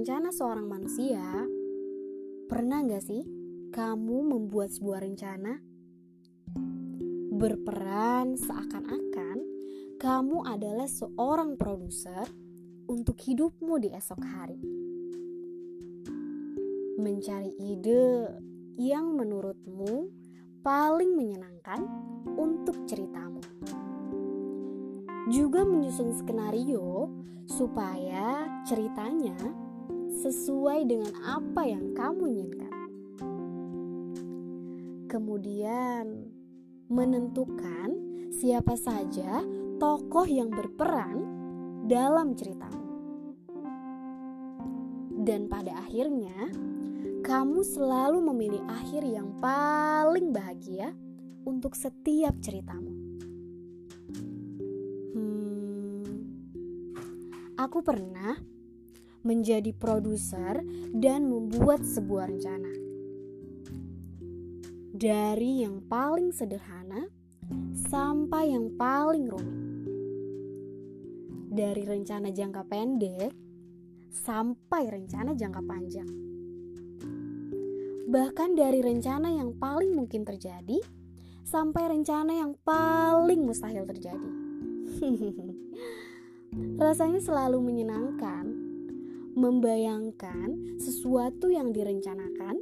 rencana seorang manusia, pernah gak sih kamu membuat sebuah rencana? Berperan seakan-akan kamu adalah seorang produser untuk hidupmu di esok hari. Mencari ide yang menurutmu paling menyenangkan untuk ceritamu. Juga menyusun skenario supaya ceritanya sesuai dengan apa yang kamu inginkan. Kemudian, menentukan siapa saja tokoh yang berperan dalam ceritamu. Dan pada akhirnya, kamu selalu memilih akhir yang paling bahagia untuk setiap ceritamu. Hmm, aku pernah menjadi produser dan membuat sebuah rencana. Dari yang paling sederhana sampai yang paling rumit. Dari rencana jangka pendek sampai rencana jangka panjang. Bahkan dari rencana yang paling mungkin terjadi sampai rencana yang paling mustahil terjadi. Rasanya selalu menyenangkan membayangkan sesuatu yang direncanakan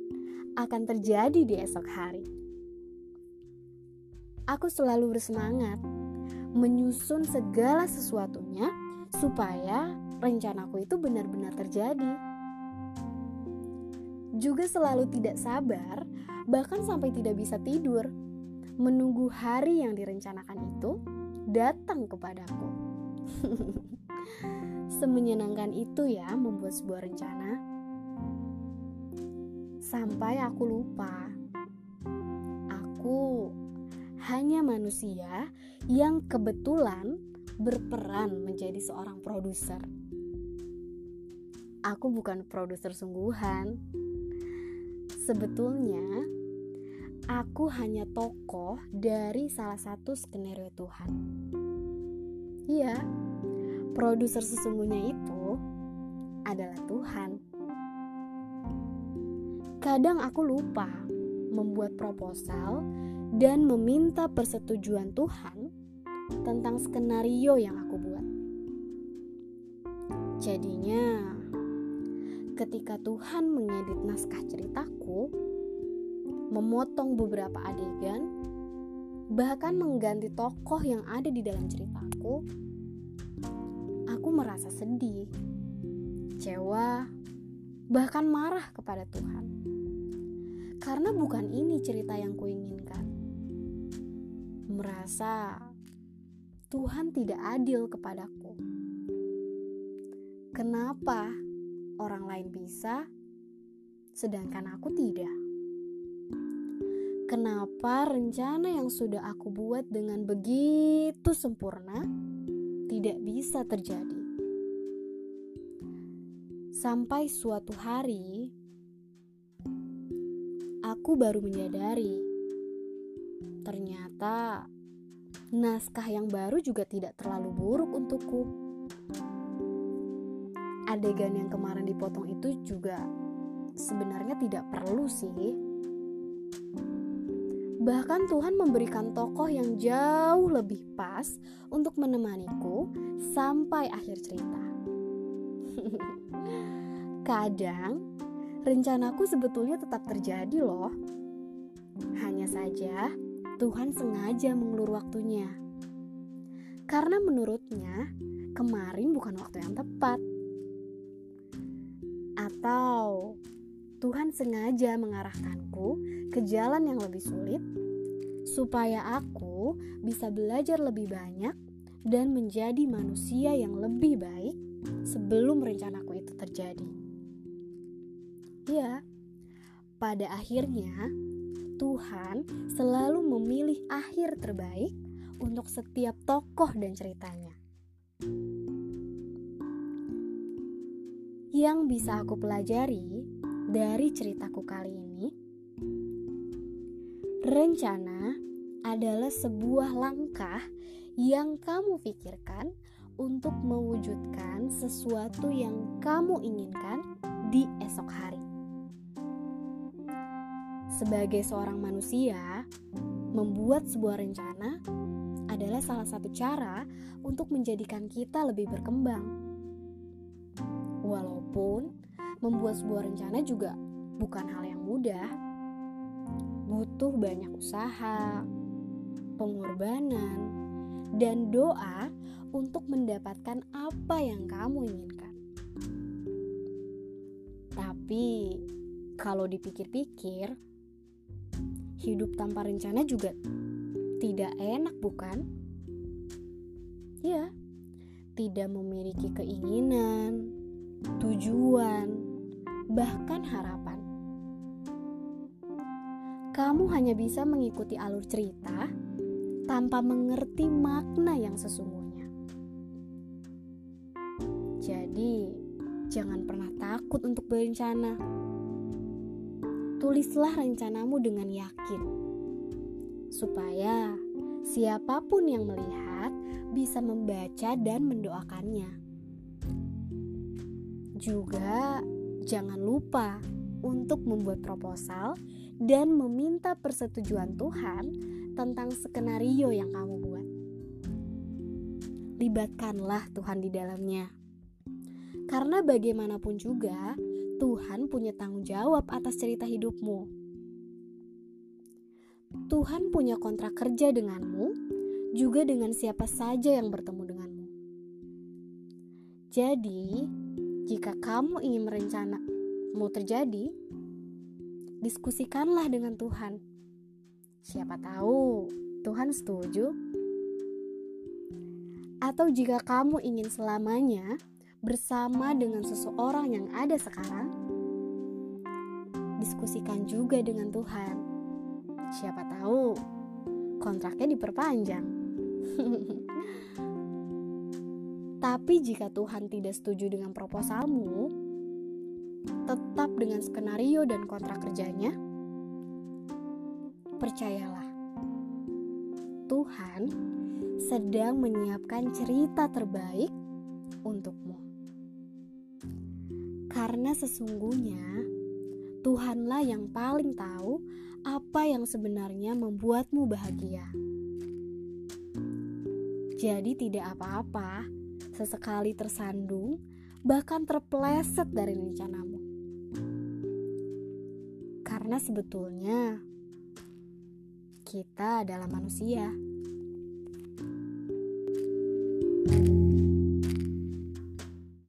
akan terjadi di esok hari. Aku selalu bersemangat menyusun segala sesuatunya supaya rencanaku itu benar-benar terjadi. Juga selalu tidak sabar, bahkan sampai tidak bisa tidur, menunggu hari yang direncanakan itu datang kepadaku. Semenyenangkan itu ya membuat sebuah rencana. Sampai aku lupa. Aku hanya manusia yang kebetulan berperan menjadi seorang produser. Aku bukan produser sungguhan. Sebetulnya, aku hanya tokoh dari salah satu skenario Tuhan. Iya, produser sesungguhnya itu adalah Tuhan. Kadang aku lupa membuat proposal dan meminta persetujuan Tuhan tentang skenario yang aku buat. Jadinya, ketika Tuhan mengedit naskah ceritaku, memotong beberapa adegan, bahkan mengganti tokoh yang ada di dalam ceritaku, aku merasa sedih, kecewa, bahkan marah kepada Tuhan. Karena bukan ini cerita yang kuinginkan. Merasa Tuhan tidak adil kepadaku. Kenapa orang lain bisa, sedangkan aku tidak? Kenapa rencana yang sudah aku buat dengan begitu sempurna tidak bisa terjadi? Sampai suatu hari, aku baru menyadari ternyata naskah yang baru juga tidak terlalu buruk untukku. Adegan yang kemarin dipotong itu juga sebenarnya tidak perlu sih. Bahkan Tuhan memberikan tokoh yang jauh lebih pas untuk menemaniku sampai akhir cerita. Kadang, rencanaku sebetulnya tetap terjadi loh. Hanya saja, Tuhan sengaja mengulur waktunya. Karena menurutnya, kemarin bukan waktu yang tepat. Atau Tuhan sengaja mengarahkanku ke jalan yang lebih sulit supaya aku bisa belajar lebih banyak dan menjadi manusia yang lebih baik sebelum rencanaku itu terjadi. Ya, pada akhirnya Tuhan selalu memilih akhir terbaik untuk setiap tokoh dan ceritanya. Yang bisa aku pelajari dari ceritaku kali ini, rencana adalah sebuah langkah yang kamu pikirkan untuk mewujudkan sesuatu yang kamu inginkan di esok hari. Sebagai seorang manusia, membuat sebuah rencana adalah salah satu cara untuk menjadikan kita lebih berkembang. Walaupun membuat sebuah rencana juga bukan hal yang mudah, butuh banyak usaha, pengorbanan, dan doa untuk mendapatkan apa yang kamu inginkan. Tapi, kalau dipikir-pikir, hidup tanpa rencana juga tidak enak, bukan? Ya, tidak memiliki keinginan, tujuan, bahkan harapan. Kamu hanya bisa mengikuti alur cerita tanpa mengerti makna yang sesungguhnya. Jadi, jangan pernah takut untuk berencana. Tulislah rencanamu dengan yakin, supaya siapa pun yang melihat bisa membaca dan mendoakannya. Juga, jangan lupa untuk membuat proposal dan meminta persetujuan Tuhan tentang skenario yang kamu buat. Libatkanlah Tuhan di dalamnya. Karena bagaimanapun juga, Tuhan punya tanggung jawab atas cerita hidupmu. Tuhan punya kontrak kerja denganmu, juga dengan siapa saja yang bertemu denganmu. Jadi, jika kamu ingin merencana mau terjadi, diskusikanlah dengan Tuhan. Siapa tahu Tuhan setuju. Atau jika kamu ingin selamanya bersama dengan seseorang yang ada sekarang, diskusikan juga dengan Tuhan. Siapa tahu kontraknya diperpanjang. Tapi jika Tuhan tidak setuju dengan proposalmu, tetap dengan skenario dan kontrak kerjanya, percayalah, Tuhan sedang menyiapkan cerita terbaik untukmu. Karena sesungguhnya Tuhanlah yang paling tahu apa yang sebenarnya membuatmu bahagia. Jadi tidak apa-apa sesekali tersandung bahkan terpleset dari rencanamu. Karena sebetulnya kita adalah manusia. thank you